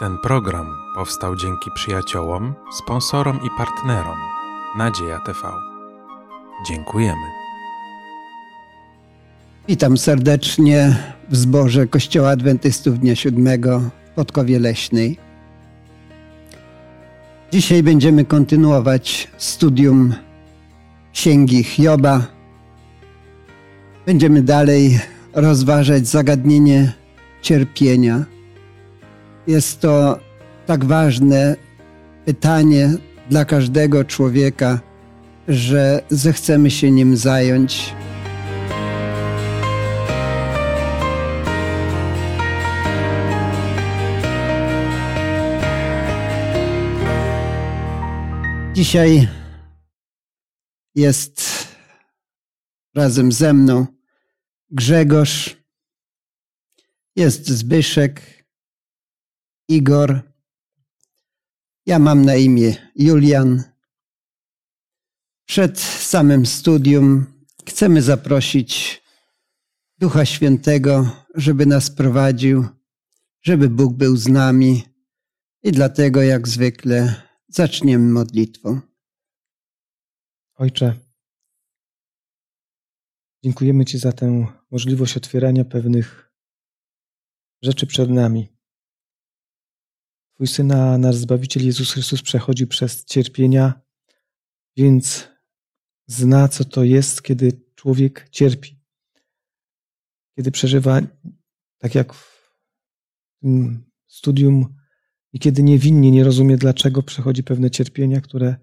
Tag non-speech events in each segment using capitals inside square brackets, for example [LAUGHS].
Ten program powstał dzięki przyjaciołom, sponsorom i partnerom Nadzieja TV. Dziękujemy. Witam serdecznie w zborze Kościoła Adwentystów Dnia Siódmego w Podkowie Leśnej. Dzisiaj będziemy kontynuować studium Księgi Hioba. Będziemy dalej rozważać zagadnienie cierpienia. Jest to tak ważne pytanie dla każdego człowieka, że zechcemy się nim zająć. Dzisiaj jest razem ze mną Grzegorz, jest Zbyszek, Igor. Ja mam na imię Julian. Przed samym studium chcemy zaprosić Ducha Świętego, żeby nas prowadził, żeby Bóg był z nami. I dlatego, jak zwykle, zaczniemy modlitwą. Ojcze, dziękujemy Ci za tę możliwość otwierania pewnych rzeczy przed nami. Twój Syn, a nasz Zbawiciel Jezus Chrystus przechodził przez cierpienia, więc zna, co to jest, kiedy człowiek cierpi. Kiedy przeżywa, tak jak w tym studium, i kiedy niewinnie nie rozumie, dlaczego przechodzi pewne cierpienia, które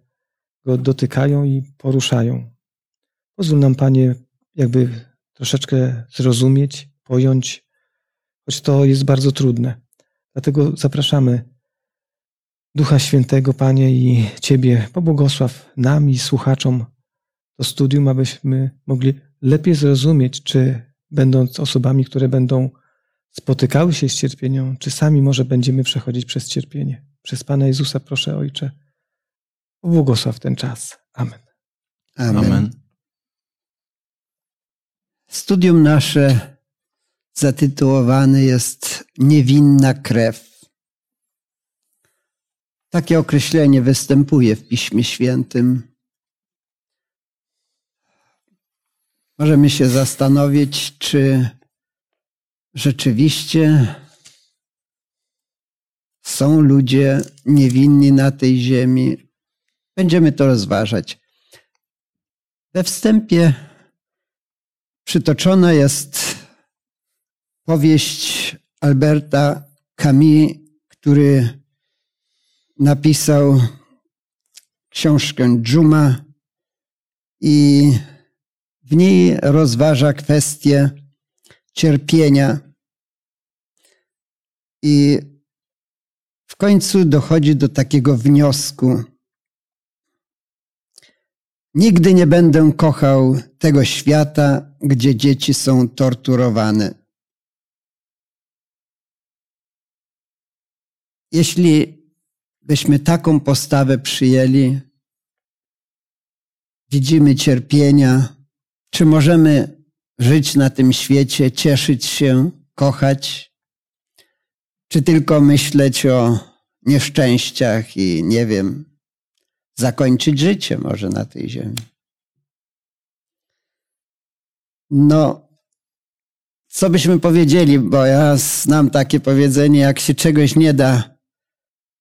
go dotykają i poruszają. Pozwól nam, Panie, jakby troszeczkę zrozumieć, pojąć, choć to jest bardzo trudne. Dlatego zapraszamy Ducha Świętego, Panie, i Ciebie, pobłogosław nam i słuchaczom to studium, abyśmy mogli lepiej zrozumieć, czy będąc osobami, które będą spotykały się z cierpieniem, czy sami może będziemy przechodzić przez cierpienie. Przez Pana Jezusa proszę, Ojcze, pobłogosław ten czas. Amen. Amen. Amen. Studium nasze zatytułowane jest Niewinna krew. Takie określenie występuje w Piśmie Świętym. Możemy się zastanowić, czy rzeczywiście są ludzie niewinni na tej ziemi. Będziemy to rozważać. We wstępie przytoczona jest powieść Alberta Camus, który napisał książkę Dżuma i w niej rozważa kwestię cierpienia. I w końcu dochodzi do takiego wniosku. Nigdy nie będę kochał tego świata, gdzie dzieci są torturowane. Jeśli byśmy taką postawę przyjęli, widzimy cierpienia, czy możemy żyć na tym świecie, cieszyć się, kochać, czy tylko myśleć o nieszczęściach i nie wiem, zakończyć życie może na tej ziemi. No, co byśmy powiedzieli, bo ja znam takie powiedzenie, jak się czegoś nie da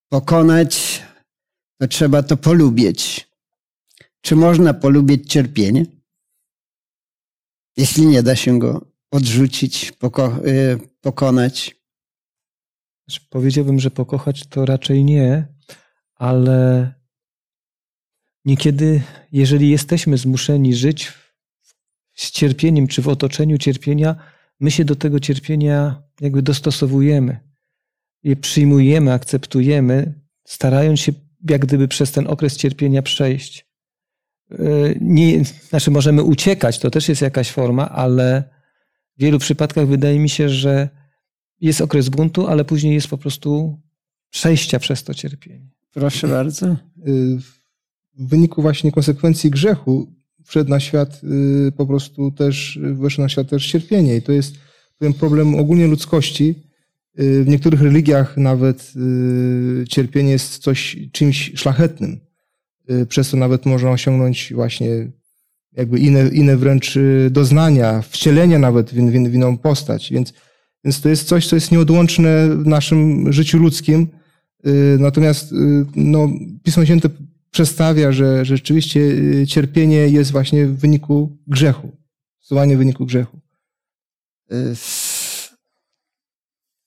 pokonać, to trzeba to polubić. Czy można polubić cierpienie? Jeśli nie da się go odrzucić, poko y, pokonać. Znaczy, powiedziałbym, że pokochać to raczej nie, ale niekiedy, jeżeli jesteśmy zmuszeni żyć z cierpieniem czy w otoczeniu cierpienia, my się do tego cierpienia jakby dostosowujemy. Je przyjmujemy, akceptujemy, starając się jak gdyby przez ten okres cierpienia przejść. Y, nie, znaczy możemy uciekać, to też jest jakaś forma, ale w wielu przypadkach wydaje mi się, że jest okres buntu, ale później jest po prostu przejścia przez to cierpienie. Proszę bardzo. Y, w wyniku właśnie konsekwencji grzechu wszedł na świat y, po prostu też, weszło na świat też cierpienie i to jest ten problem ogólnie ludzkości, w niektórych religiach nawet cierpienie jest coś, czymś szlachetnym. Przez to nawet można osiągnąć właśnie jakby inne, inne wręcz doznania, wcielenie nawet w, w, w inną postać. Więc, więc to jest coś, co jest nieodłączne w naszym życiu ludzkim. Natomiast no, Pismo Święte przedstawia, że rzeczywiście y, cierpienie jest właśnie w wyniku grzechu. Zdecydowanie w wyniku grzechu.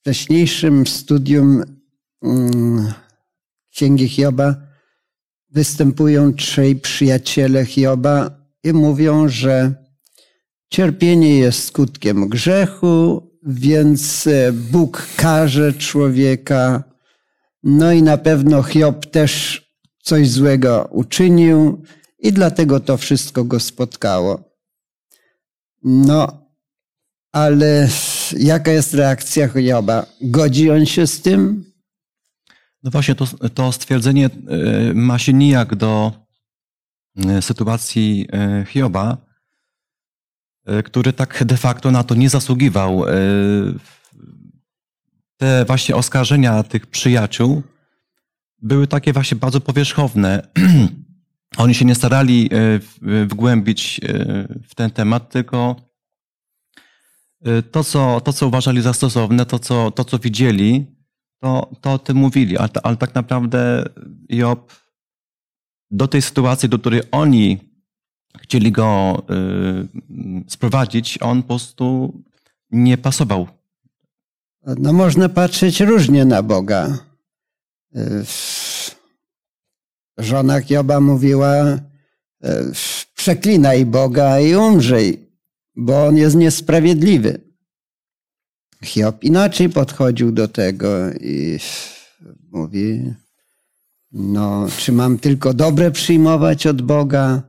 Wcześniejszym studium mm, Księgi Hioba występują trzej przyjaciele Hioba i mówią, że cierpienie jest skutkiem grzechu, więc e, Bóg karze człowieka. No i na pewno Hiob też coś złego uczynił i dlatego to wszystko go spotkało. No, ale jaka jest reakcja Hioba? Godzi on się z tym? No właśnie, to, to stwierdzenie e, ma się nijak do e, sytuacji e, Hioba, który tak de facto na to nie zasługiwał. Te właśnie oskarżenia tych przyjaciół były takie właśnie bardzo powierzchowne. [CLEARS THROAT] Oni się nie starali wgłębić w ten temat, tylko to, co, to, co uważali za stosowne, to, co, to, co widzieli, to, to o tym mówili. Ale, ale tak naprawdę Job do tej sytuacji, do której oni chcieli go sprowadzić, on po prostu nie pasował. No można patrzeć różnie na Boga. Żona Hioba mówiła, e, przeklinaj Boga i umrzyj, bo on jest niesprawiedliwy. Hiob inaczej podchodził do tego i mówi, no, czy mam tylko dobre przyjmować od Boga,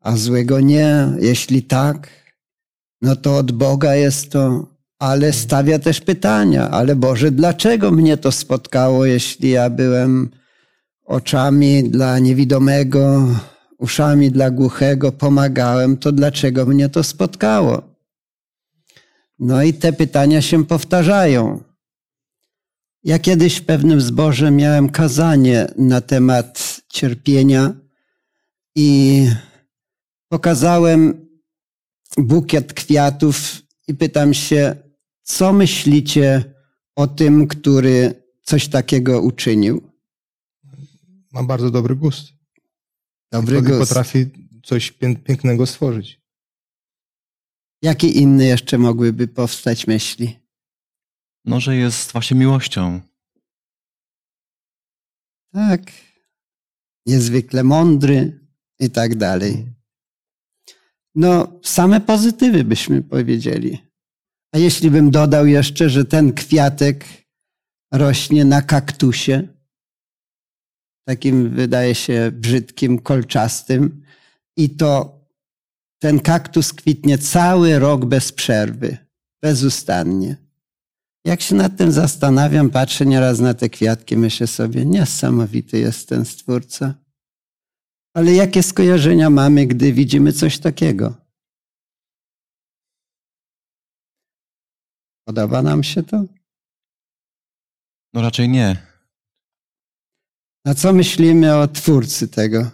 a złego nie? Jeśli tak, no to od Boga jest to ale stawia też pytania, ale Boże, dlaczego mnie to spotkało, jeśli ja byłem oczami dla niewidomego, uszami dla głuchego, pomagałem, to dlaczego mnie to spotkało? No i te pytania się powtarzają. Ja kiedyś w pewnym zborze miałem kazanie na temat cierpienia i pokazałem bukiet kwiatów i pytam się, co myślicie o tym, który coś takiego uczynił? Ma bardzo dobry gust. Dobry gust. Potrafi coś pięknego stworzyć. Jakie inne jeszcze mogłyby powstać myśli? No, że jest właśnie miłością. Tak. Niezwykle mądry i tak dalej. No, same pozytywy byśmy powiedzieli. A jeśli bym dodał jeszcze, że ten kwiatek rośnie na kaktusie, takim wydaje się brzydkim, kolczastym, i to ten kaktus kwitnie cały rok bez przerwy, bezustannie. Jak się nad tym zastanawiam, patrzę nieraz na te kwiatki, myślę sobie, niesamowity jest ten stwórca. Ale jakie skojarzenia mamy, gdy widzimy coś takiego? Podoba nam się to? No raczej nie. A co myślimy o twórcy tego?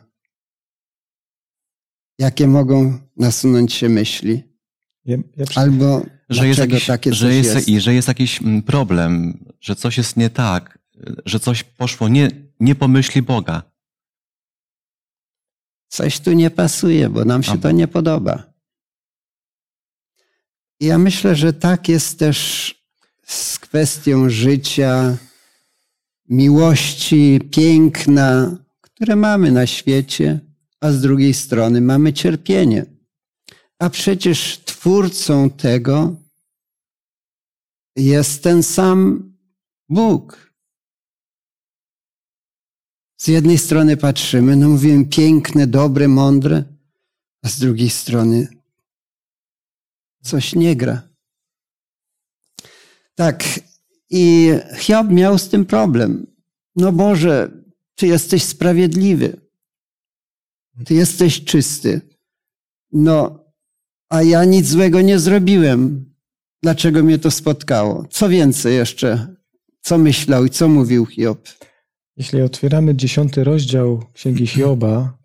Jakie mogą nasunąć się myśli? Ja, ja Albo że jest, jakiś, takie że jest, jest? I że jest jakiś mm, problem, że coś jest nie tak, że coś poszło nie, nie po myśli Boga. Coś tu nie pasuje, bo nam się to nie podoba. Ja myślę, że tak jest też z kwestią życia, miłości, piękna, które mamy na świecie, a z drugiej strony mamy cierpienie. A przecież twórcą tego jest ten sam Bóg. Z jednej strony patrzymy, no mówimy piękne, dobre, mądre, a z drugiej strony coś nie gra. Tak, i Hiob miał z tym problem. No Boże, Ty jesteś sprawiedliwy. Ty jesteś czysty. No, a ja nic złego nie zrobiłem. Dlaczego mnie to spotkało? Co więcej jeszcze co myślał i co mówił Hiob. Jeśli otwieramy dziesiąty rozdział Księgi Hioba,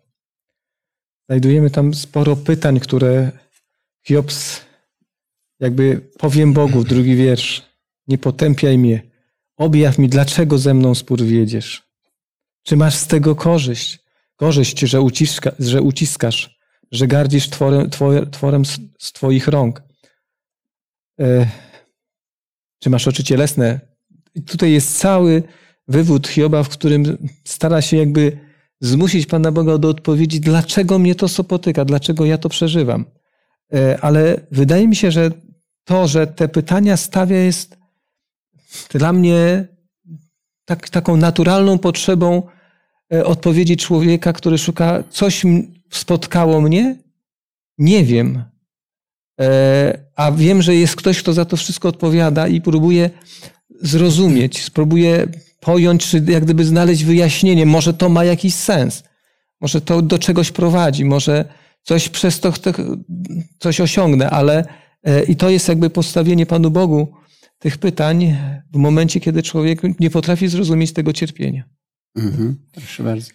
znajdujemy tam sporo pytań, które Hiob jakby powiem Bogu, drugi wiersz. Nie potępiaj mnie. Objaw mi, dlaczego ze mną spór wiedziesz. Czy masz z tego korzyść? Korzyść, że, uciska, że uciskasz, że gardzisz tworem, tworem z Twoich rąk. E, czy masz oczy cielesne? Tutaj jest cały wywód Hioba, w którym stara się jakby zmusić Pana Boga do odpowiedzi, dlaczego mnie to spotyka, dlaczego ja to przeżywam. E, ale wydaje mi się, że to, że te pytania stawia, jest dla mnie tak, taką naturalną potrzebą e, odpowiedzi człowieka, który szuka, coś spotkało mnie, nie wiem. E, a wiem, że jest ktoś, kto za to wszystko odpowiada i próbuje zrozumieć, spróbuje pojąć, czy jak gdyby znaleźć wyjaśnienie. Może to ma jakiś sens. Może to do czegoś prowadzi, może coś przez to coś osiągnę, ale e, i to jest jakby postawienie Panu Bogu tych pytań w momencie, kiedy człowiek nie potrafi zrozumieć tego cierpienia. Mhm. Proszę bardzo.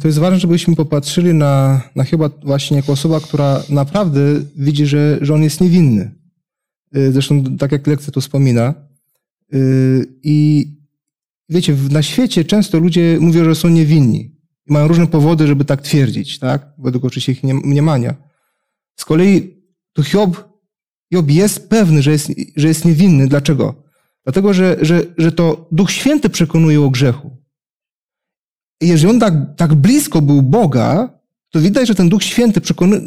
To jest ważne, żebyśmy popatrzyli na, na chyba właśnie jako osoba, która naprawdę widzi, że, że on jest niewinny. Y, zresztą tak jak lekcja tu wspomina. Y, I wiecie, na świecie często ludzie mówią, że są niewinni. I mają różne powody, żeby tak twierdzić, tak? Według oczywiście ich mniemania. Z kolei tu Hiob, Hiob jest pewny, że jest, że jest niewinny. Dlaczego? Dlatego, że, że, że to Duch Święty przekonuje o grzechu jeżeli on tak, tak blisko był Boga, to widać, że ten Duch Święty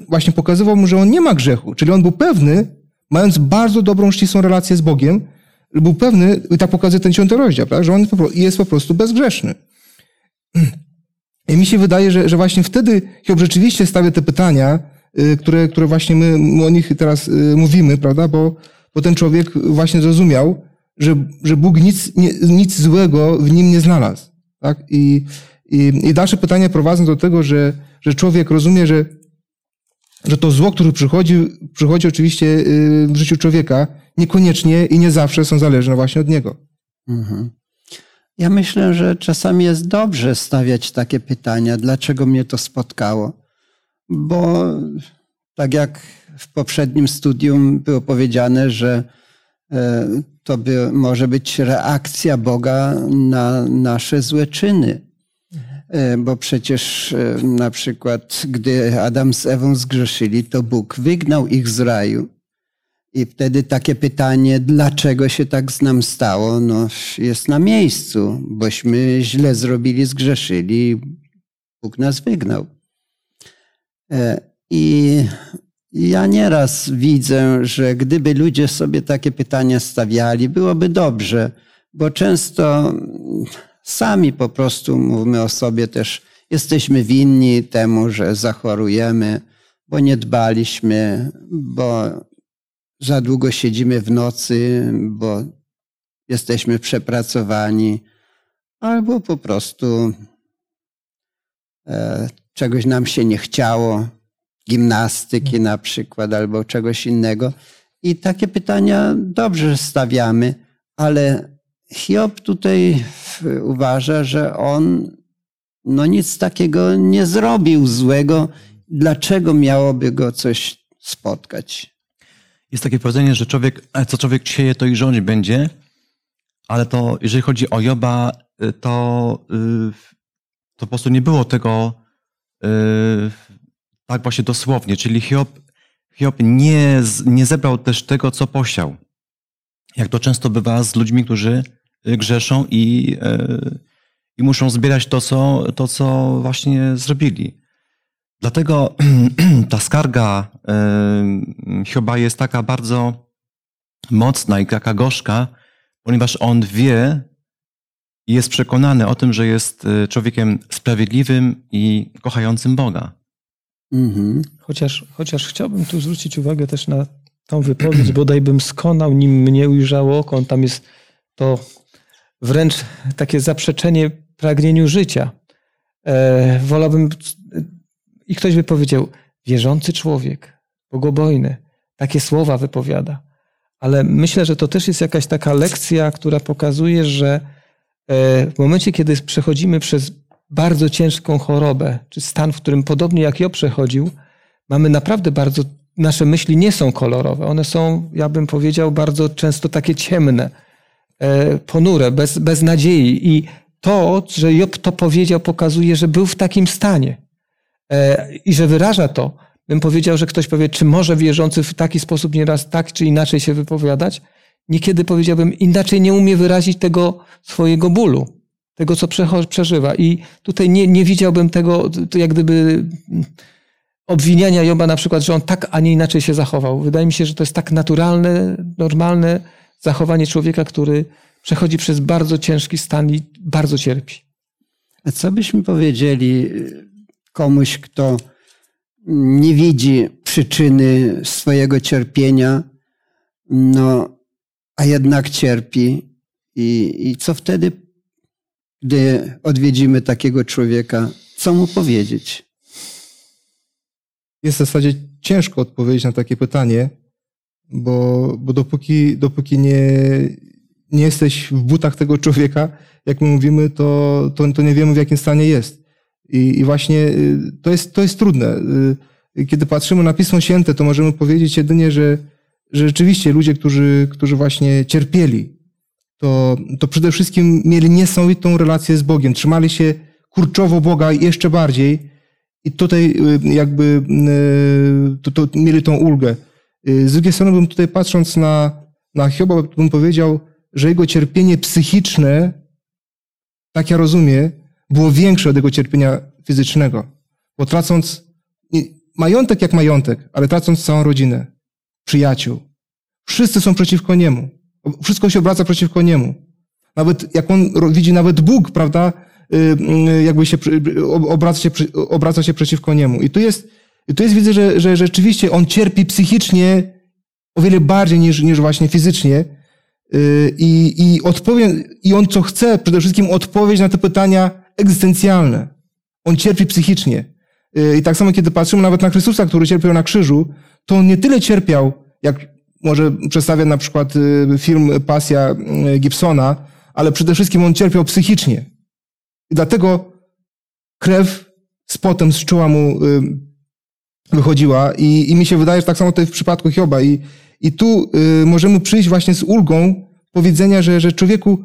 właśnie pokazywał mu, że on nie ma grzechu. Czyli on był pewny, mając bardzo dobrą, ścisłą relację z Bogiem, był pewny, i tak pokazuje ten dziesiąty rozdział, tak, że on jest po prostu bezgrzeszny. I mi się wydaje, że, że właśnie wtedy Hiob rzeczywiście stawia te pytania, które, które właśnie my o nich teraz y, mówimy, prawda, bo, bo ten człowiek właśnie zrozumiał, że, że Bóg nic, nie, nic złego w nim nie znalazł. Tak? I, i, I dalsze pytania prowadzą do tego, że, że człowiek rozumie, że, że to zło, które przychodzi, przychodzi oczywiście y, w życiu człowieka, niekoniecznie i nie zawsze są zależne właśnie od niego. Mhm. Ja myślę, że czasami jest dobrze stawiać takie pytania, dlaczego mnie to spotkało. Bo tak jak w poprzednim studium było powiedziane, że e, to by, może być reakcja Boga na nasze złe czyny. E, bo przecież e, na przykład, gdy Adam z Ewą zgrzeszyli, to Bóg wygnał ich z raju. I wtedy takie pytanie, dlaczego się tak z nam stało, no, jest na miejscu, bośmy źle zrobili, zgrzeszyli, Bóg nas wygnał. E, I ja nieraz widzę, że gdyby ludzie sobie takie pytania stawiali, byłoby dobrze, bo często Sami po prostu mówimy o sobie też, jesteśmy winni temu, że zachorujemy, bo nie dbaliśmy, bo za długo siedzimy w nocy, bo jesteśmy przepracowani, albo po prostu e, czegoś nam się nie chciało, gimnastyki na przykład, albo czegoś innego. I takie pytania dobrze stawiamy, ale Hiob tutaj uważa, że on no nic takiego nie zrobił złego. Dlaczego miałoby go coś spotkać? Jest takie powiedzenie, że człowiek, co człowiek sieje, to i rządzi będzie, ale to jeżeli chodzi o Joba, y, to, y, to po prostu nie było tego tak właśnie dosłownie, czyli Hiob, Hiob nie, nie zebrał też tego, co posiał. Jak to często bywa z ludźmi, którzy grzeszą i, e, i muszą zbierać to co, to, co właśnie zrobili. Dlatego [CLEARS THROAT] ta skarga e, Hioba jest taka bardzo mocna i taka gorzka, ponieważ on wie i jest przekonany o tym, że jest e, człowiekiem sprawiedliwym i kochającym Boga. Mhm. Chociaż, chociaż chciałbym tu zwrócić uwagę też na tą wypowiedź, bodaj bym skonał, nim mnie ujrzało oko. On tam jest to wręcz takie zaprzeczenie pragnieniu życia. E, wolałbym, i ktoś by powiedział, wierzący człowiek, bogobojny, takie słowa wypowiada. ale myślę, że to też jest jakaś taka lekcja, która pokazuje, że w momencie, kiedy przechodzimy przez bardzo ciężką chorobę, czy stan, w którym podobnie jak ja przechodził, mamy naprawdę bardzo, nasze myśli nie są kolorowe. One są, ja bym powiedział, bardzo często takie ciemne, e, ponure, bez, bez nadziei. I to, że Job to powiedział, pokazuje, że był w takim stanie e, i że wyraża to. Bym powiedział, że ktoś powie, czy może wierzący w taki sposób nieraz tak czy inaczej się wypowiadać? Niekiedy powiedziałbym, inaczej nie umie wyrazić tego swojego bólu, tego, co przeżywa. I tutaj nie, nie widziałbym tego, jak gdyby obwiniania Joba na przykład, że on tak, a nie inaczej się zachował. Wydaje mi się, że to jest tak naturalne, normalne zachowanie człowieka, który przechodzi przez bardzo ciężki stan i bardzo cierpi. A co byśmy powiedzieli komuś, kto nie widzi przyczyny swojego cierpienia, no, a jednak cierpi. I, I co wtedy, gdy odwiedzimy takiego człowieka, co mu powiedzieć? Jest w zasadzie ciężko odpowiedzieć na takie pytanie, bo, bo dopóki, dopóki nie, nie jesteś w butach tego człowieka, jak my mówimy, to, to, to nie wiemy, w jakim stanie jest. I, i właśnie y, to jest, to jest trudne. Y, kiedy patrzymy na Pismo Święte, to możemy powiedzieć jedynie, że, że rzeczywiście ludzie, którzy, którzy właśnie cierpieli, to, to przede wszystkim mieli niesamowitą relację z Bogiem, trzymali się kurczowo Boga jeszcze bardziej i tutaj y, jakby to, to mieli tą ulgę. Z drugiej strony bym tutaj patrząc na, na Hioba, bym powiedział, że jego cierpienie psychiczne, tak ja rozumiem, było większe od jego cierpienia fizycznego. Bo tracąc majątek jak majątek, ale tracąc całą rodzinę, przyjaciół, wszyscy są przeciwko niemu. Wszystko się obraca przeciwko niemu. Nawet jak on widzi, nawet Bóg, prawda, y, y, jakby się obraca się, obraca się przeciwko niemu. I tu jest, tu jest widzę, że, że rzeczywiście on cierpi psychicznie o wiele bardziej niż, niż właśnie fizycznie. Y, I, i, odpowie, I on co chce, przede wszystkim odpowiedź na te pytania egzystencjalne. On cierpi psychicznie. I tak samo, kiedy patrzymy nawet na Chrystusa, który cierpiał na krzyżu, to on nie tyle cierpiał, jak może przedstawia na przykład y, film Pasja Gibsona, ale przede wszystkim on cierpiał psychicznie. I dlatego krew z potem z czoła mu wychodziła. I, I mi się wydaje, że tak samo tutaj w przypadku Hioba. I, i tu możemy przyjść właśnie z ulgą powiedzenia, że, że człowieku,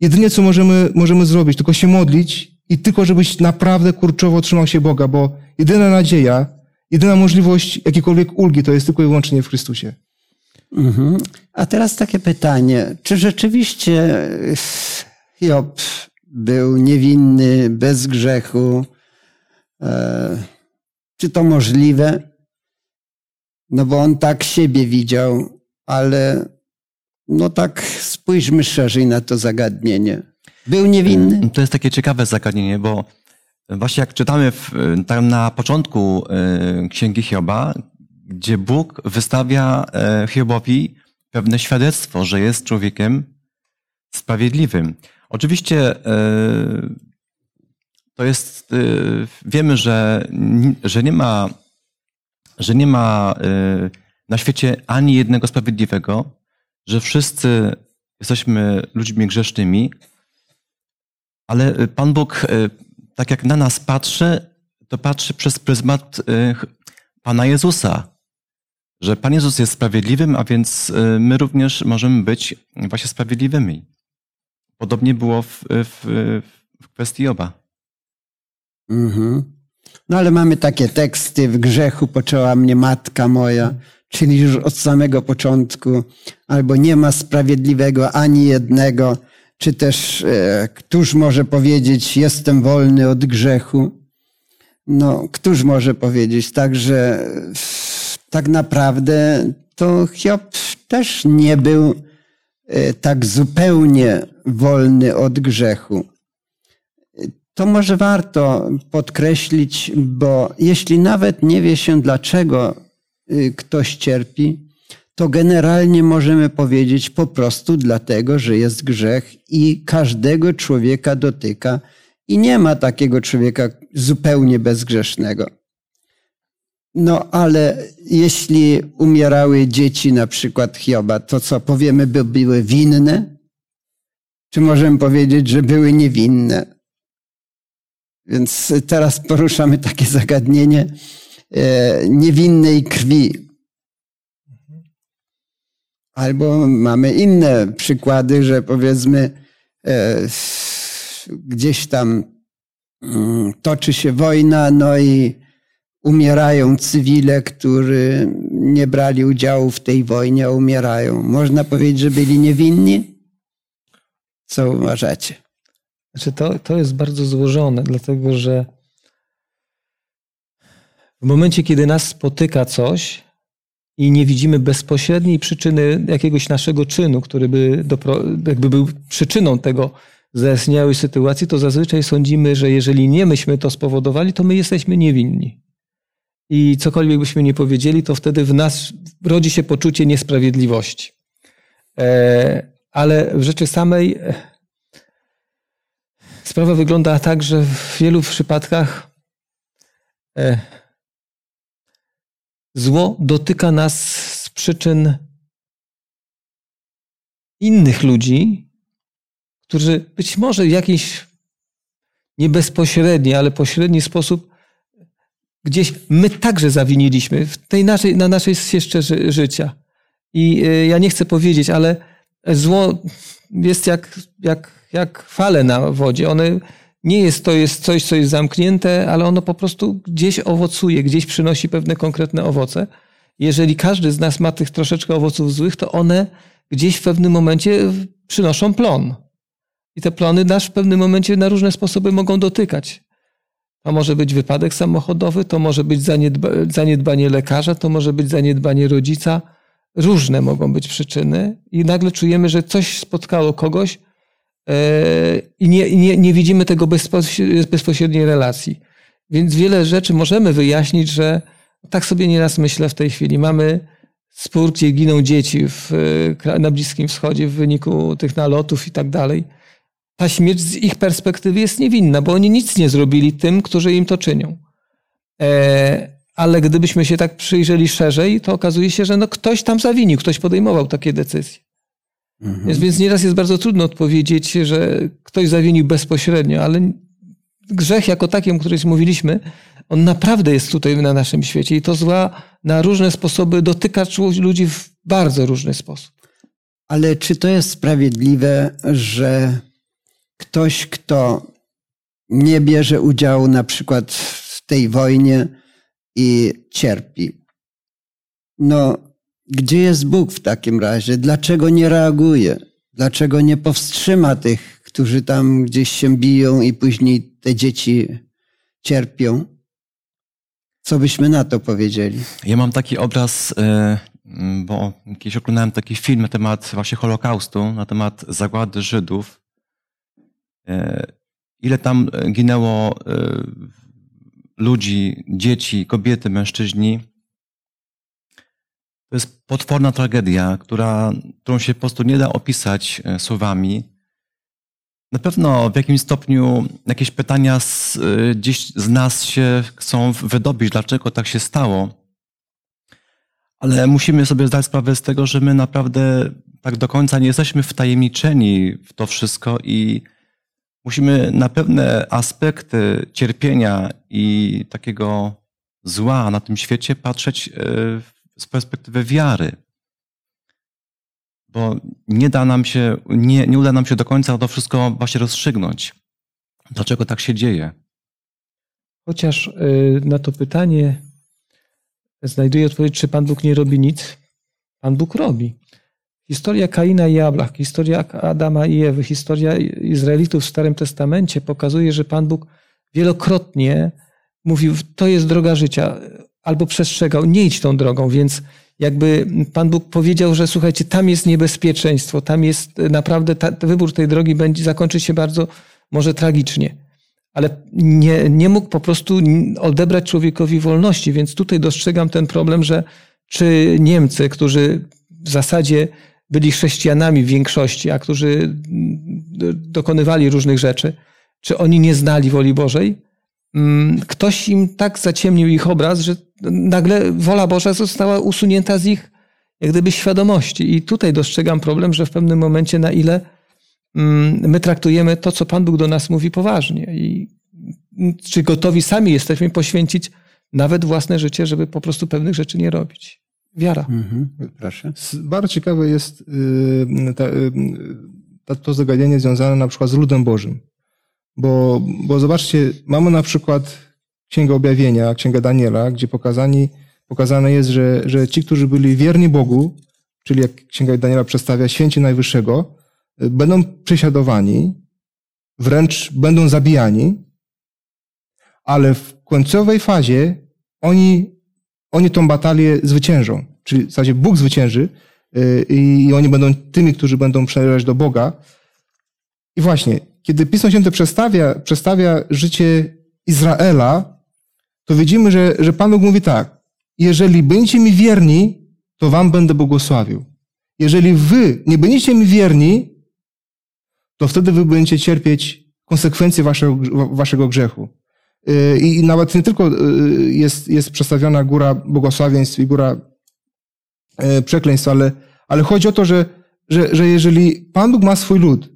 jedynie co możemy, możemy zrobić, tylko się modlić i tylko żebyś naprawdę kurczowo trzymał się Boga, bo jedyna nadzieja, jedyna możliwość jakiejkolwiek ulgi to jest tylko i wyłącznie w Chrystusie. Mhm. A teraz takie pytanie. Czy rzeczywiście Job był niewinny, bez grzechu? E, czy to możliwe? No bo on tak siebie widział, ale no tak spójrzmy szerzej na to zagadnienie. Był niewinny? Mm, to jest takie ciekawe zagadnienie, bo właśnie jak czytamy w, tam na początku e, Księgi Hioba, gdzie Bóg wystawia e, Hiobowi pewne świadectwo, że jest człowiekiem sprawiedliwym. Oczywiście to jest, wiemy, że, że nie ma, że nie ma na świecie ani jednego sprawiedliwego, że wszyscy jesteśmy ludźmi grzesznymi, ale y, Pan Bóg, y, tak jak na nas patrzy, to patrzy przez pryzmat y, Pana Jezusa. Że Pan Jezus jest sprawiedliwym, a więc my również możemy być właśnie sprawiedliwymi. Podobnie było w, w, w kwestii oba. Mhm. No ale mamy takie teksty, w grzechu poczęła mnie matka moja, czyli już od samego początku, albo nie ma sprawiedliwego ani jednego, czy też e, któż może powiedzieć, jestem wolny od grzechu? No, któż może powiedzieć? Także tak naprawdę to Hiob też nie był e, tak zupełnie wolny od grzechu. To może warto podkreślić, bo jeśli nawet nie wie się, dlaczego y, ktoś cierpi, to generalnie możemy powiedzieć po prostu dlatego, że jest grzech i każdego człowieka dotyka i nie ma takiego człowieka zupełnie bezgrzesznego. No ale jeśli umierały dzieci na przykład Hioba, to co powiemy, by były winne? Czy możemy powiedzieć, że były niewinne? Więc teraz poruszamy takie zagadnienie e, niewinnej krwi. Albo mamy inne przykłady, że powiedzmy e, gdzieś tam mm, toczy się wojna, no i umierają cywile, którzy nie brali udziału w tej wojnie, a umierają. Można powiedzieć, że byli niewinni? Co uważacie? Znaczy to, to jest bardzo złożone, dlatego że w momencie, kiedy nas spotyka coś i nie widzimy bezpośredniej przyczyny jakiegoś naszego czynu, który by dopro, jakby był przyczyną tego zaistniałej sytuacji, to zazwyczaj sądzimy, że jeżeli nie myśmy to spowodowali, to my jesteśmy niewinni. I cokolwiek byśmy nie powiedzieli, to wtedy w nas rodzi się poczucie niesprawiedliwości. E, ale w rzeczy samej Sprawa wygląda tak, że w wielu przypadkach e, zło dotyka nas z przyczyn innych ludzi, którzy być może w jakiś nie bezpośredni, ale pośredni sposób gdzieś my także zawiniliśmy w tej naszej, na naszej ścieżce życia. I e, ja nie chcę powiedzieć, ale zło jest jak, jak jak fale na wodzie. One nie jest to jest coś, co jest zamknięte, ale ono po prostu gdzieś owocuje, gdzieś przynosi pewne konkretne owoce. Jeżeli każdy z nas ma tych troszeczkę owoców złych, to one gdzieś w pewnym momencie przynoszą plon. I te plony nasz w pewnym momencie na różne sposoby mogą dotykać. To może być wypadek samochodowy, to może być zaniedba zaniedbanie lekarza, to może być zaniedbanie rodzica. Różne mogą być przyczyny, i nagle czujemy, że coś spotkało kogoś, i nie, nie, nie widzimy tego bezpośredniej relacji. Więc wiele rzeczy możemy wyjaśnić, że tak sobie nieraz myślę w tej chwili. Mamy spór, gdzie giną dzieci w, na Bliskim Wschodzie w wyniku tych nalotów i tak dalej. Ta śmierć z ich perspektywy jest niewinna, bo oni nic nie zrobili tym, którzy im to czynią. E, ale gdybyśmy się tak przyjrzeli szerzej, to okazuje się, że no ktoś tam zawinił, ktoś podejmował takie decyzje. Mhm. Więc, więc nieraz jest bardzo trudno odpowiedzieć, że ktoś zawinił bezpośrednio, ale grzech jako taki, o którym mówiliśmy, on naprawdę jest tutaj na naszym świecie i to zła na różne sposoby dotyka ludzi w bardzo różny sposób. Ale czy to jest sprawiedliwe, że ktoś, kto nie bierze udziału na przykład w tej wojnie i cierpi, no gdzie jest Bóg w takim razie? Dlaczego nie reaguje? Dlaczego nie powstrzyma tych, którzy tam gdzieś się biją i później te dzieci cierpią? Co byśmy na to powiedzieli? Ja mam taki obraz, e, bo kiedyś oglądałem taki film na temat właśnie Holokaustu, na temat zagłady Żydów. E, ile tam ginęło e, ludzi, dzieci, kobiety, mężczyźni to jest potworna tragedia, która, którą się po prostu nie da opisać e, słowami. Na pewno w jakimś stopniu jakieś pytania z, e, gdzieś z nas się chcą wydobyć, dlaczego tak się stało. Ale musimy sobie zdać sprawę z tego, że my naprawdę tak do końca nie jesteśmy wtajemniczeni w to wszystko i musimy na pewne aspekty cierpienia i takiego zła na tym świecie patrzeć w e, z perspektywy wiary. Bo nie da nam się, nie, nie uda nam się do końca to wszystko właśnie rozstrzygnąć. Dlaczego tak się dzieje? Chociaż y, na to pytanie znajduję odpowiedź, czy Pan Bóg nie robi nic. Pan Bóg robi. Historia Kaina i Abla, historia Adama i Ewy, historia Izraelitów w Starym Testamencie pokazuje, że Pan Bóg wielokrotnie mówił, to jest droga życia albo przestrzegał, nie idź tą drogą, więc jakby Pan Bóg powiedział, że słuchajcie, tam jest niebezpieczeństwo, tam jest naprawdę, ta, wybór tej drogi będzie zakończy się bardzo może tragicznie. Ale nie, nie mógł po prostu odebrać człowiekowi wolności, więc tutaj dostrzegam ten problem, że czy Niemcy, którzy w zasadzie byli chrześcijanami w większości, a którzy dokonywali różnych rzeczy, czy oni nie znali woli Bożej? Mm, ktoś im tak zaciemnił ich obraz, że nagle wola Boża została usunięta z ich jak gdyby świadomości. I tutaj dostrzegam problem, że w pewnym momencie na ile mm, my traktujemy to, co Pan Bóg do nas mówi poważnie i czy gotowi sami jesteśmy poświęcić nawet własne życie, żeby po prostu pewnych rzeczy nie robić. Wiara. Mhm. Proszę. Bardzo ciekawe jest y, ta, y, ta, to zagadnienie związane na przykład z ludem Bożym. Bo, bo zobaczcie, mamy na przykład Księgę Objawienia, Księgę Daniela, gdzie pokazani, pokazane jest, że, że ci, którzy byli wierni Bogu, czyli jak Księga Daniela przedstawia, święci Najwyższego, będą prześladowani, wręcz będą zabijani, ale w końcowej fazie oni, oni tą batalię zwyciężą. Czyli w zasadzie Bóg zwycięży y, i oni będą tymi, którzy będą przynależeć do Boga. I właśnie, kiedy Pismo Święte przedstawia, przedstawia życie Izraela, to widzimy, że, że Pan Bóg mówi tak, jeżeli będziecie mi wierni, to wam będę błogosławił. Jeżeli wy nie będziecie mi wierni, to wtedy wy będziecie cierpieć konsekwencje waszego, waszego grzechu. Y, I nawet nie tylko y, jest, jest przedstawiona góra błogosławieństw i góra y, przekleństw, ale, ale chodzi o to, że, że, że jeżeli Pan Bóg ma swój lud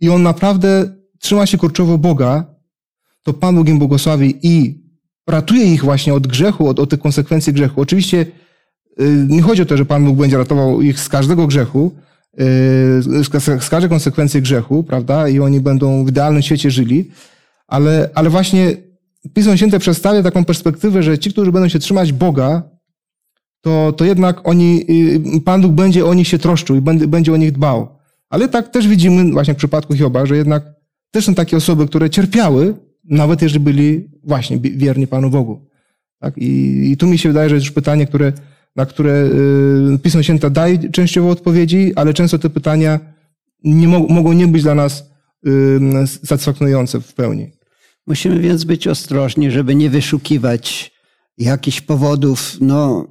i on naprawdę trzyma się kurczowo Boga, to Pan Bóg im błogosławi i ratuje ich właśnie od grzechu, od, od tych konsekwencji grzechu. Oczywiście nie chodzi o to, że Pan Bóg będzie ratował ich z każdego grzechu, z każdej konsekwencji grzechu, prawda? I oni będą w idealnym świecie żyli, ale, ale właśnie Pismo Święte przedstawia taką perspektywę, że ci, którzy będą się trzymać Boga, to, to jednak oni, y, Pan Bóg będzie o nich się troszczył i będzie, będzie o nich dbał. Ale tak też widzimy właśnie w przypadku Hioba, że jednak też są takie osoby, które cierpiały, nawet jeżeli byli właśnie wierni Panu Bogu. Tak? I, I tu mi się wydaje, że jest już pytanie, które, na które y, Pismo Święte daje częściowo odpowiedzi, ale często te pytania nie mo mogą nie być dla nas y, satysfakcjonujące w pełni. Musimy więc być ostrożni, żeby nie wyszukiwać jakichś powodów. No,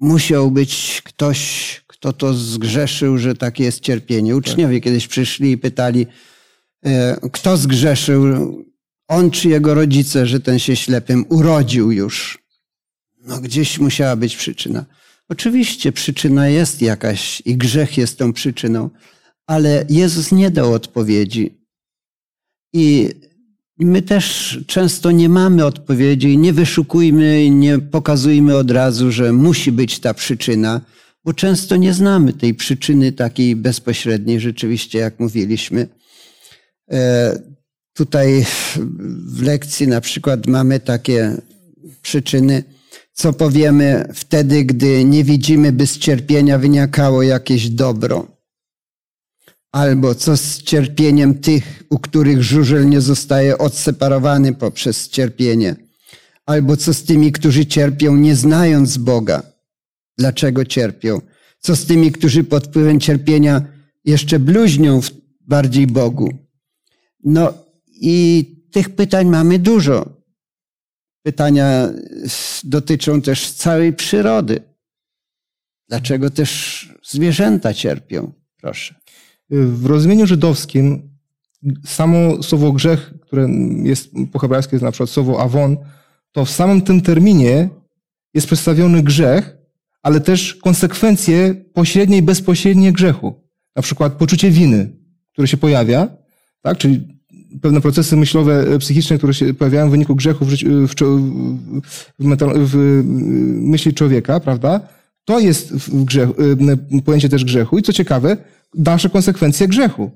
musiał być ktoś, kto to zgrzeszył, że takie jest cierpienie. Uczniowie tak. kiedyś przyszli i pytali, e, kto zgrzeszył, on czy jego rodzice, że ten się ślepym urodził już. No, gdzieś musiała być przyczyna. Oczywiście przyczyna jest jakaś i grzech jest tą przyczyną, ale Jezus nie dał odpowiedzi. I My też często nie mamy odpowiedzi nie wyszukujmy, nie pokazujmy od razu, że musi być ta przyczyna, bo często nie znamy tej przyczyny takiej bezpośredniej, rzeczywiście, jak mówiliśmy. E, tutaj w lekcji na przykład mamy takie przyczyny, co powiemy wtedy, gdy nie widzimy, by z cierpienia wynikało jakieś dobro. Albo co z cierpieniem tych, u których żużel nie zostaje odseparowany poprzez cierpienie? Albo co z tymi, którzy cierpią nie znając Boga? Dlaczego cierpią? Co z tymi, którzy pod wpływem cierpienia jeszcze bluźnią bardziej Bogu? No i tych pytań mamy dużo. Pytania dotyczą też całej przyrody. Dlaczego też zwierzęta cierpią? Proszę. W rozumieniu żydowskim samo słowo grzech, które jest po hebrajsku jest na przykład słowo awon, to w samym tym terminie jest przedstawiony grzech, ale też konsekwencje pośrednie i bezpośrednie grzechu. Na przykład poczucie winy, które się pojawia, tak? czyli pewne procesy myślowe, psychiczne, które się pojawiają w wyniku grzechu w, życiu, w, w, w myśli człowieka, prawda? To jest grzechu, pojęcie też grzechu. I co ciekawe, dalsze konsekwencje grzechu,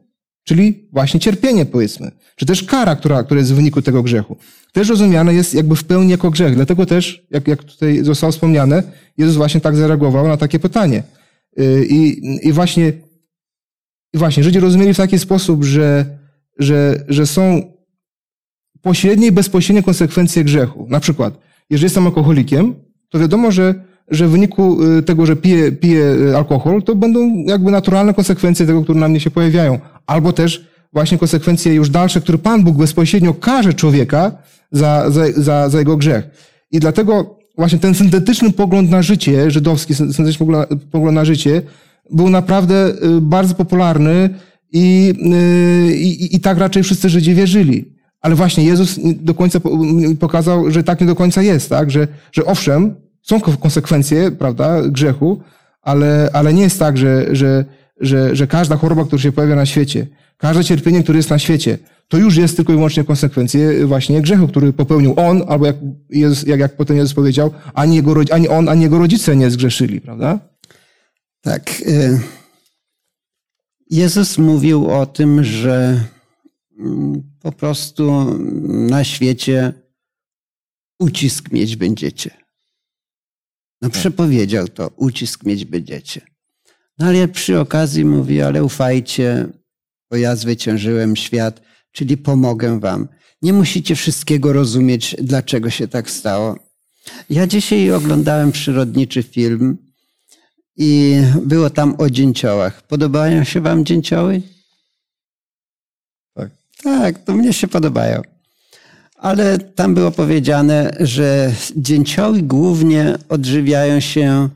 czyli właśnie cierpienie, powiedzmy, czy też kara, która, która jest w wyniku tego grzechu. Też rozumiane jest jakby w pełni jako grzech. Dlatego też, jak, jak tutaj zostało wspomniane, Jezus właśnie tak zareagował na takie pytanie. Y, I, i właśnie, i właśnie Żydzi rozumieli w taki sposób, że, że, że są pośrednie i bezpośrednie konsekwencje grzechu. Na przykład, jeżeli jestem alkoholikiem, to wiadomo, że że w wyniku y, tego, że piję, piję y, alkohol, to będą jakby naturalne konsekwencje tego, które na mnie się pojawiają. Albo też właśnie konsekwencje już dalsze, które Pan Bóg bezpośrednio każe człowieka za, za, za, za jego grzech. I dlatego właśnie ten syntetyczny pogląd na życie, żydowski syntetyczny pogląd na życie, był naprawdę y, bardzo popularny i, i, i tak raczej wszyscy Żydzi wierzyli. Ale właśnie Jezus do końca pokazał, że tak nie do końca jest, tak? Że, że owszem, są konsekwencje, prawda, grzechu, ale, ale nie jest tak, że, że, że, że każda choroba, która się pojawia na świecie, każde cierpienie, które jest na świecie, to już jest tylko i wyłącznie konsekwencje właśnie grzechu, który popełnił on, albo jak, Jezus, jak, jak potem Jezus powiedział, ani, jego, ani on, ani jego rodzice nie zgrzeszyli, prawda? Tak. Y, Jezus mówił o tym, że mm, po prostu na świecie ucisk mieć będziecie. No tak. przepowiedział to, ucisk mieć będziecie. No ale przy okazji mówi, ale ufajcie, bo ja zwyciężyłem świat, czyli pomogę wam. Nie musicie wszystkiego rozumieć, dlaczego się tak stało. Ja dzisiaj oglądałem przyrodniczy film i było tam o dzięciołach. Podobają się wam dzięcioły? Tak. Tak, to mnie się podobają. Ale tam było powiedziane, że dzięcioły głównie odżywiają się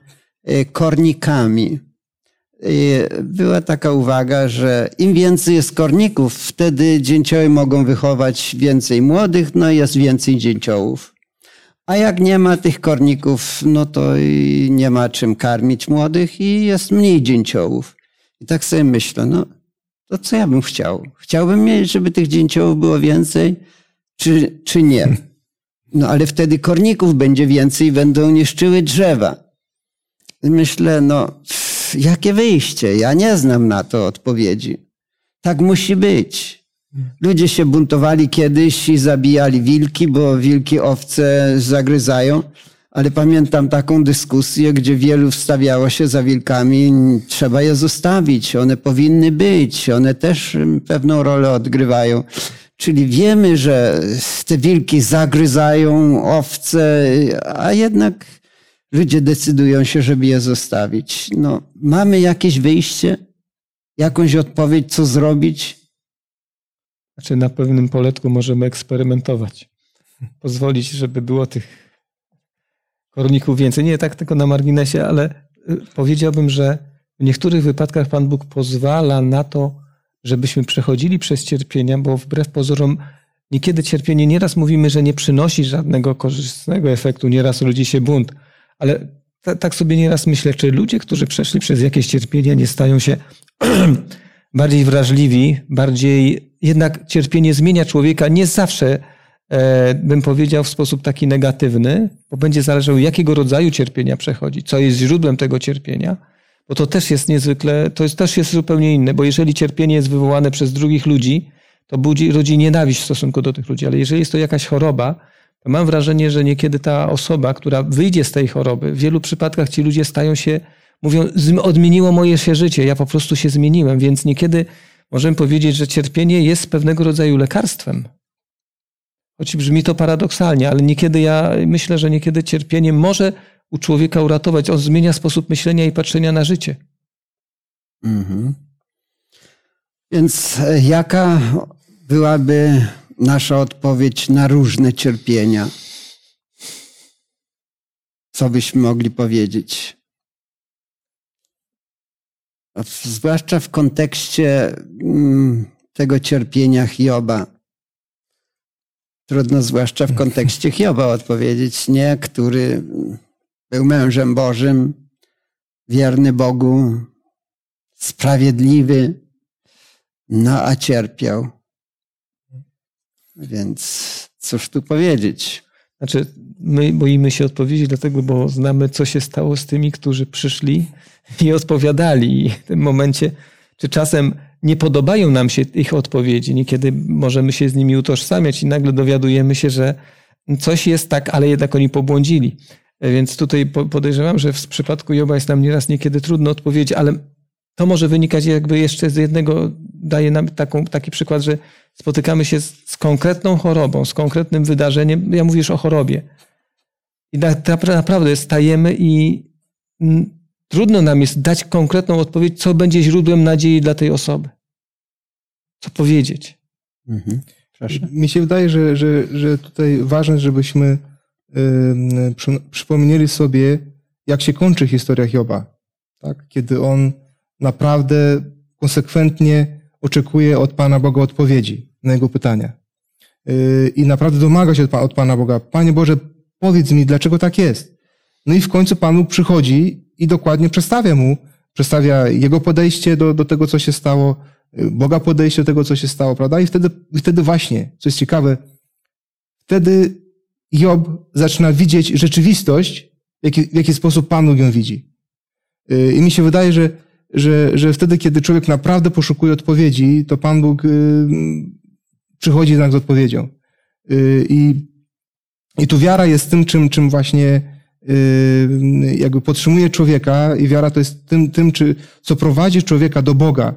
e, kornikami. Była taka uwaga, że im więcej jest korników, wtedy dzięcioły mogą wychować więcej młodych, no i jest więcej dzięciołów. A jak nie ma tych korników, no to i nie ma czym karmić młodych i jest mniej dzięciołów. I tak sobie myślę, no to co ja bym chciał? Chciałbym mieć, żeby tych dzięciołów było więcej, czy, czy nie? No ale wtedy korników będzie więcej i będą niszczyły drzewa. I myślę, no jakie wyjście? Ja nie znam na to odpowiedzi. Tak musi być. Ludzie się buntowali kiedyś i zabijali wilki, bo wilki owce zagryzają. Ale pamiętam taką dyskusję, gdzie wielu wstawiało się za wilkami. Trzeba je zostawić, one powinny być, one też pewną rolę odgrywają. Czyli wiemy, że te wilki zagryzają owce, a jednak ludzie decydują się, żeby je zostawić. No, mamy jakieś wyjście, jakąś odpowiedź, co zrobić? Znaczy na pewnym poletku możemy eksperymentować. Pozwolić, żeby było tych korników więcej. Nie tak tylko na marginesie, ale y, powiedziałbym, że w niektórych wypadkach Pan Bóg pozwala na to, żebyśmy przechodzili przez cierpienia, bo wbrew pozorom niekiedy cierpienie, nieraz mówimy, że nie przynosi żadnego korzystnego efektu, nieraz rodzi się bunt, ale tak sobie nieraz myślę, czy ludzie, którzy przeszli przez jakieś cierpienia, nie stają się [CLEARS THROAT] bardziej wrażliwi, bardziej jednak cierpienie zmienia człowieka. Nie zawsze e, bym powiedział w sposób taki negatywny, bo będzie zależało jakiego rodzaju cierpienia przechodzi, co jest źródłem tego cierpienia, bo to też jest niezwykle, to jest, też jest zupełnie inne, bo jeżeli cierpienie jest wywołane przez drugich ludzi, to budzi, rodzi nienawiść w stosunku do tych ludzi, ale jeżeli jest to jakaś choroba, mam wrażenie, że niekiedy ta osoba, która wyjdzie z tej choroby, w wielu przypadkach ci ludzie stają się, mówią, odmieniło moje się życie, ja po prostu się zmieniłem, więc niekiedy możemy powiedzieć, że cierpienie jest pewnego rodzaju lekarstwem. Choć brzmi to paradoksalnie, ale niekiedy ja myślę, że niekiedy cierpienie może u człowieka uratować. On zmienia sposób myślenia i patrzenia na życie. Mhm. Więc e, jaka byłaby nasza odpowiedź na różne cierpienia? Co byśmy mogli powiedzieć? Zwłaszcza w kontekście mm, tego cierpienia Hioba. Trudno zwłaszcza w kontekście [LAUGHS] Hioba odpowiedzieć, nie, który był mężem Bożym, wierny Bogu, sprawiedliwy, no a cierpiał. Więc cóż tu powiedzieć? Znaczy, my boimy się odpowiedzieć, dlatego, bo znamy, co się stało z tymi, którzy przyszli i odpowiadali. I w tym momencie, czy czasem nie podobają nam się ich odpowiedzi, niekiedy możemy się z nimi utożsamiać i nagle dowiadujemy się, że coś jest tak, ale jednak oni pobłądzili. Więc tutaj podejrzewam, że w przypadku Joba jest nam nieraz niekiedy trudno odpowiedzieć, ale to może wynikać jakby jeszcze z jednego, daje nam taką, taki przykład, że spotykamy się z, z konkretną chorobą, z konkretnym wydarzeniem. Ja mówisz o chorobie. I na, naprawdę stajemy i trudno nam jest dać konkretną odpowiedź, co będzie źródłem nadziei dla tej osoby. Co powiedzieć. Mhm. Mi się wydaje, że, że, że tutaj ważne, żebyśmy przypomnieli sobie, jak się kończy historia Hioba. Tak? Kiedy on naprawdę konsekwentnie oczekuje od Pana Boga odpowiedzi na jego pytania. y, i naprawdę domaga się od, Pa- od Pana Boga. Panie Boże, powiedz mi, dlaczego tak jest. No i w końcu Pan Bóg przychodzi i dokładnie przedstawia mu, przedstawia jego podejście do, do tego, co się stało, y, Boga podejście do tego, co się stało, prawda? I wtedy, wtedy właśnie, co jest ciekawe, wtedy Job zaczyna widzieć rzeczywistość, w jaki, w jaki sposób Pan ją widzi. Y, I mi się wydaje, że, że, że wtedy, kiedy człowiek naprawdę poszukuje odpowiedzi, to Pan Bóg y, przychodzi jednak z odpowiedzią. Y, I, I tu wiara jest tym, czym, czym właśnie y, jakby podtrzymuje człowieka i wiara to jest tym, tym czy, co prowadzi człowieka do Boga,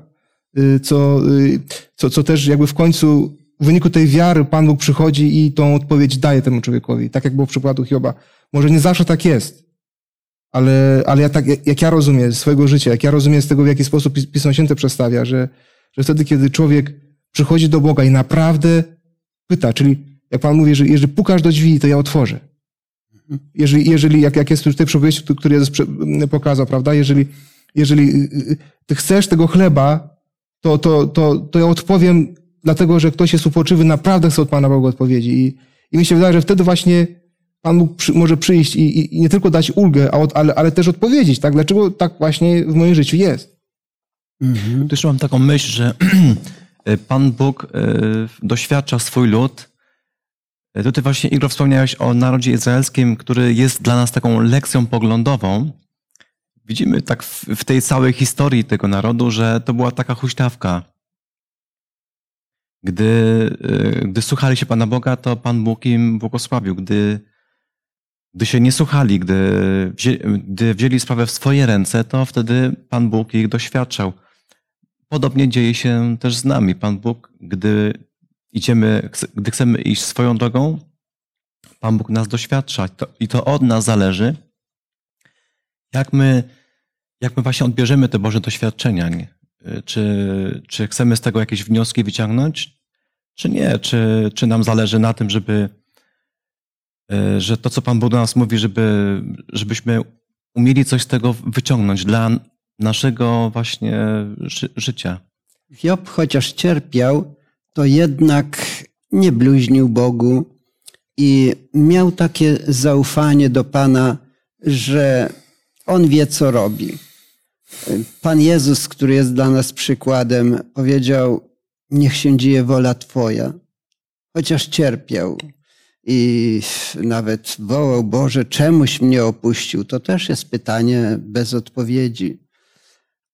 y, co, y, co, co też jakby w końcu w wyniku tej wiary Pan Bóg przychodzi i tą odpowiedź daje temu człowiekowi. Tak jak było w przypadku Hioba. Może nie zawsze tak jest, ale, ale ja tak, jak ja rozumiem swojego życia, jak ja rozumiem z tego, w jaki sposób Pis- Pismo Święte przedstawia, że, że wtedy, kiedy człowiek przychodzi do Boga i naprawdę pyta, czyli jak Pan mówi, że jeżeli pukasz do drzwi, to ja otworzę. Jeżeli, jeżeli jak, jak jest tu w tej przypowieści, któ- który Jezus pokazał, prawda? Jeżeli, jeżeli y, y, ty chcesz tego chleba, to, to, to, to ja odpowiem, dlatego że ktoś jest upoczywy, naprawdę chce od Pana Boga odpowiedzi. I, i mi się wydaje, że wtedy właśnie Pan Bóg przy, może przyjść i, i, i nie tylko dać ulgę, a od, ale, ale też odpowiedzieć, tak? Dlaczego tak właśnie w moim życiu jest? Mhm. Jeszcze mam taką myśl, że [CLEARS THROAT] Pan Bóg e, doświadcza swój lud. E, Tutaj właśnie, Igor, wspomniałeś o narodzie izraelskim, który jest dla nas taką lekcją poglądową. Widzimy tak w, w tej całej historii tego narodu, że to była taka huśtawka. Gdy, e, gdy słuchali się Pana Boga, to Pan Bóg im błogosławił. Gdy, gdy się nie słuchali, gdy, wzię, gdy wzięli sprawę w swoje ręce, to wtedy Pan Bóg ich doświadczał. Podobnie dzieje się też z nami. Pan Bóg, gdy idziemy, gdy chcemy iść swoją drogą, Pan Bóg nas doświadcza i to od nas zależy, jak my, jak my właśnie odbierzemy te Boże doświadczenia. nie? Czy, czy chcemy z tego jakieś wnioski wyciągnąć, czy nie? Czy, czy nam zależy na tym, żeby, że to, co Pan Bóg do nas mówi, żeby, żebyśmy umieli coś z tego wyciągnąć dla naszego właśnie ży, życia. Hiob chociaż cierpiał, to jednak nie bluźnił Bogu i miał takie zaufanie do Pana, że On wie, co robi. Pan Jezus, który jest dla nas przykładem, powiedział: Niech się dzieje wola Twoja. Chociaż cierpiał i nawet wołał: Boże, czemuś mnie opuścił. To też jest pytanie bez odpowiedzi.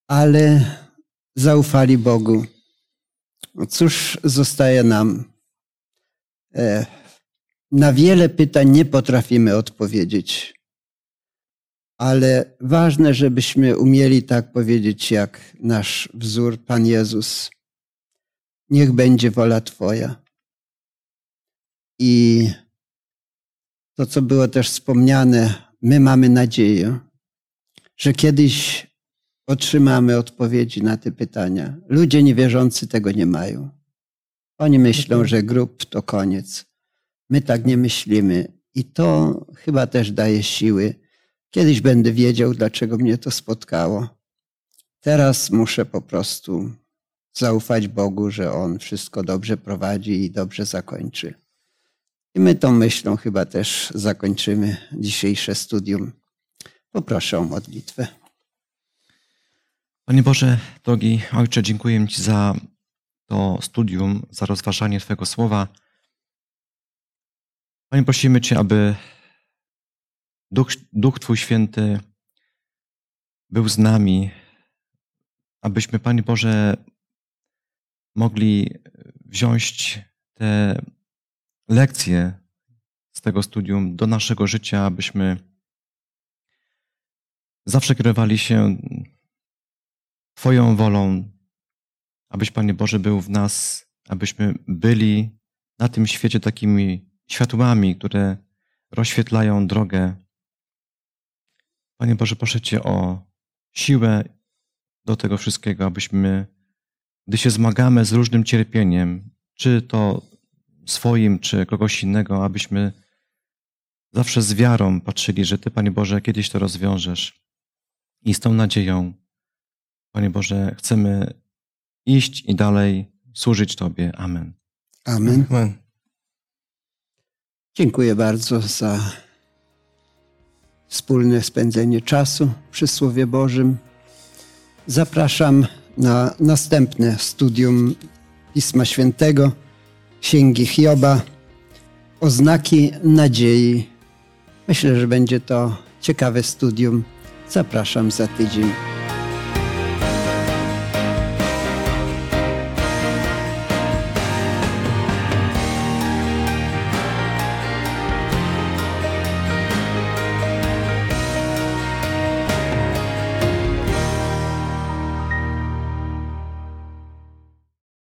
Ale zaufali Bogu. Cóż zostaje nam? E, Na wiele pytań nie potrafimy odpowiedzieć, ale ważne, żebyśmy umieli tak powiedzieć, jak nasz wzór, Pan Jezus. Niech będzie wola Twoja. I to, co było też wspomniane, my mamy nadzieję, że kiedyś otrzymamy odpowiedzi na te pytania. Ludzie niewierzący tego nie mają. Oni myślą, że grób to koniec. My tak nie myślimy. I to chyba też daje siły. Kiedyś będę wiedział, dlaczego mnie to spotkało. Teraz muszę po prostu zaufać Bogu, że On wszystko dobrze prowadzi i dobrze zakończy. I my tą myślą chyba też zakończymy dzisiejsze studium. Poproszę o modlitwę. Panie Boże, drogi Ojcze, dziękuję Ci za to studium, za rozważanie Twojego słowa. Panie, prosimy Cię, aby Duch, Duch Twój Święty był z nami, abyśmy, Panie Boże, mogli wziąć te lekcje z tego studium do naszego życia, abyśmy zawsze kierowali się Twoją wolą, abyś, Panie Boże, był w nas, abyśmy byli na tym świecie takimi światłami, które rozświetlają drogę. Panie Boże, proszę Cię o siłę do tego wszystkiego, abyśmy, gdy się zmagamy z różnym cierpieniem, czy to swoim, czy kogoś innego, abyśmy zawsze z wiarą patrzyli, że Ty, Panie Boże, kiedyś to rozwiążesz. I z tą nadzieją, Panie Boże, chcemy iść i dalej służyć Tobie. Amen. Amen. Amen. Dziękuję bardzo za wspólne spędzenie czasu przy Słowie Bożym. Zapraszam na następne studium Pisma Świętego, Księgi Hioba, Oznaki Nadziei. Myślę, że będzie to ciekawe studium. Zapraszam za tydzień.